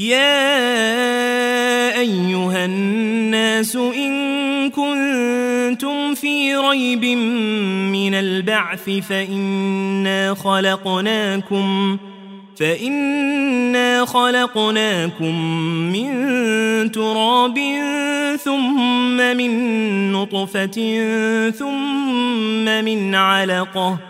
يا أيها الناس إن كنتم في ريب من البعث فإنا خلقناكم فإنا خلقناكم من تراب ثم من نطفة ثم من علقة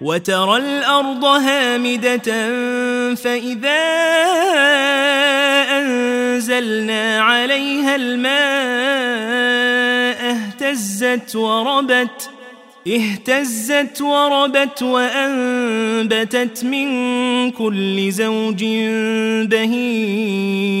وترى الأرض هامدة فإذا أنزلنا عليها الماء اهتزت وربت اهتزت وربت وأنبتت من كل زوج بهيج.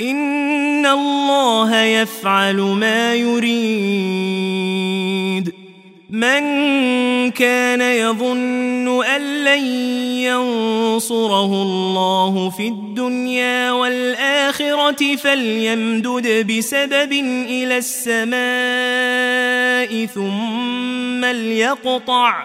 إن الله يفعل ما يريد. من كان يظن أن لن ينصره الله في الدنيا والآخرة فليمدد بسبب إلى السماء ثم ليقطع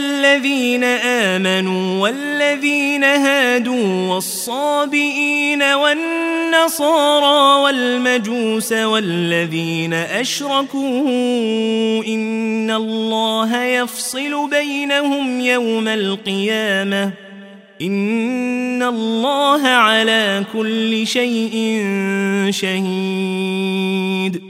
الذين آمنوا والذين هادوا والصابئين والنصارى والمجوس والذين أشركوا إن الله يفصل بينهم يوم القيامة إن الله على كل شيء شهيد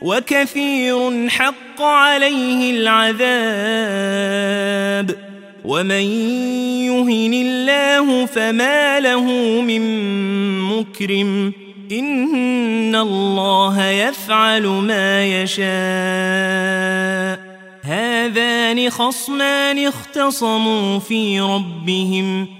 وكثير حق عليه العذاب. ومن يهن الله فما له من مكرم. إن الله يفعل ما يشاء. هذان خصمان اختصموا في ربهم.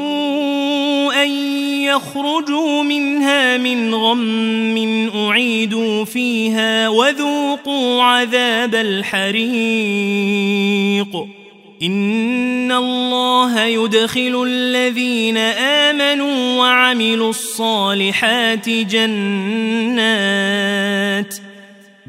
غم أعيدوا فيها وذوقوا عذاب الحريق. إن الله يدخل الذين آمنوا وعملوا الصالحات جنات. جنات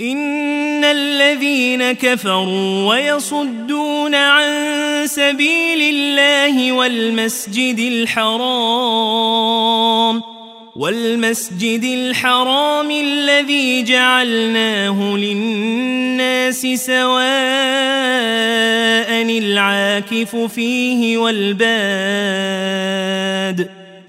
إن الذين كفروا ويصدون عن سبيل الله والمسجد الحرام والمسجد الحرام الذي جعلناه للناس سواء العاكف فيه والباد.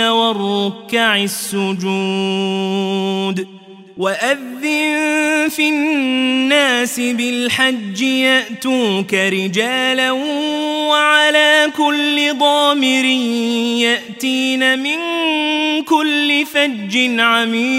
والركع السجود وأذن في الناس بالحج يأتوك رجالا وعلى كل ضامر يأتين من كل فج عميق.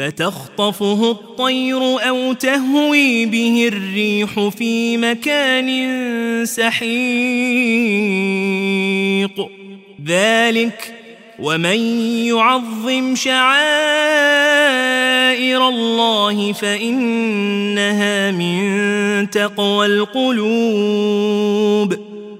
فتخطفه الطير أو تهوي به الريح في مكان سحيق. ذلك ومن يعظم شعائر الله فإنها من تقوى القلوب.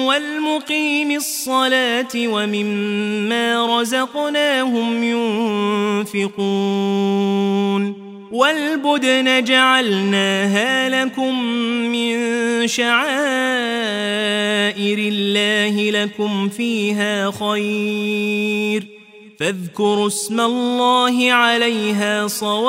والمقيم الصلاة ومما رزقناهم ينفقون والبدن جعلناها لكم من شعائر الله لكم فيها خير فاذكروا اسم الله عليها صواف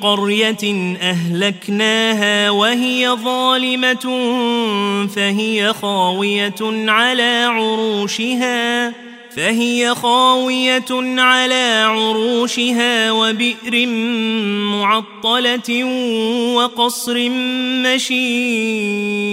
قرية أهلكناها وهي ظالمة فهي خاوية على عروشها فهي خاوية على عروشها وبئر معطلة وقصر مشيد.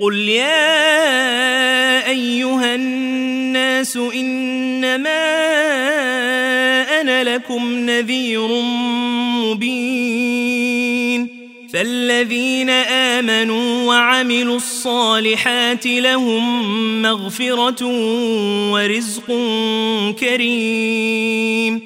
قل يا أيها الناس إنما أنا لكم نذير مبين فالذين آمنوا وعملوا الصالحات لهم مغفرة ورزق كريم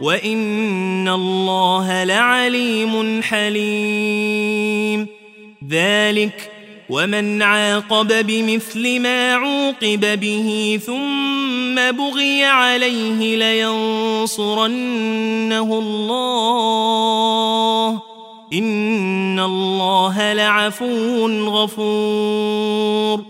وإن الله لعليم حليم. ذلك ومن عاقب بمثل ما عوقب به ثم بغي عليه لينصرنه الله إن الله لعفو غفور.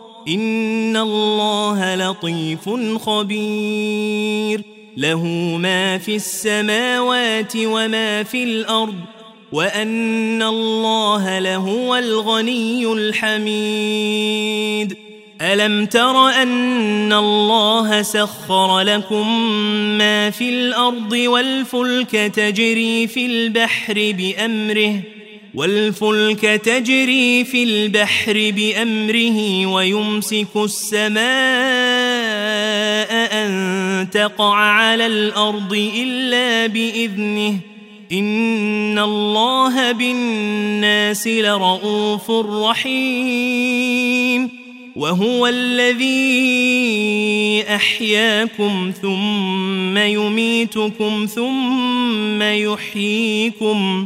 إن الله لطيف خبير. له ما في السماوات وما في الأرض وأن الله لهو الغني الحميد. ألم تر أن الله سخر لكم ما في الأرض والفلك تجري في البحر بأمره والفلك تجري في البحر بأمره ويمسك السماء أن تقع على الأرض إلا بإذنه. إن الله بالناس لرؤوف رحيم. وهو الذي أحياكم ثم يميتكم ثم يحييكم.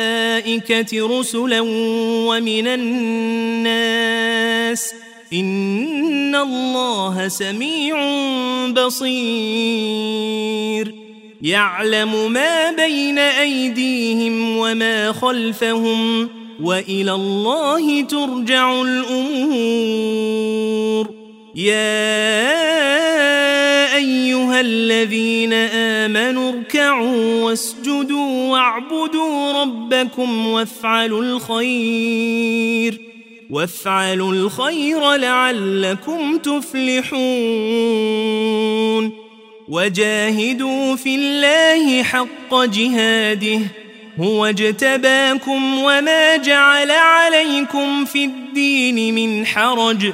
رسلا ومن الناس. إن الله سميع بصير. يعلم ما بين أيديهم وما خلفهم وإلى الله ترجع الأمور. يا الذين آمنوا اركعوا واسجدوا واعبدوا ربكم وافعلوا الخير وافعلوا الخير لعلكم تفلحون. وجاهدوا في الله حق جهاده هو اجتباكم وما جعل عليكم في الدين من حرج.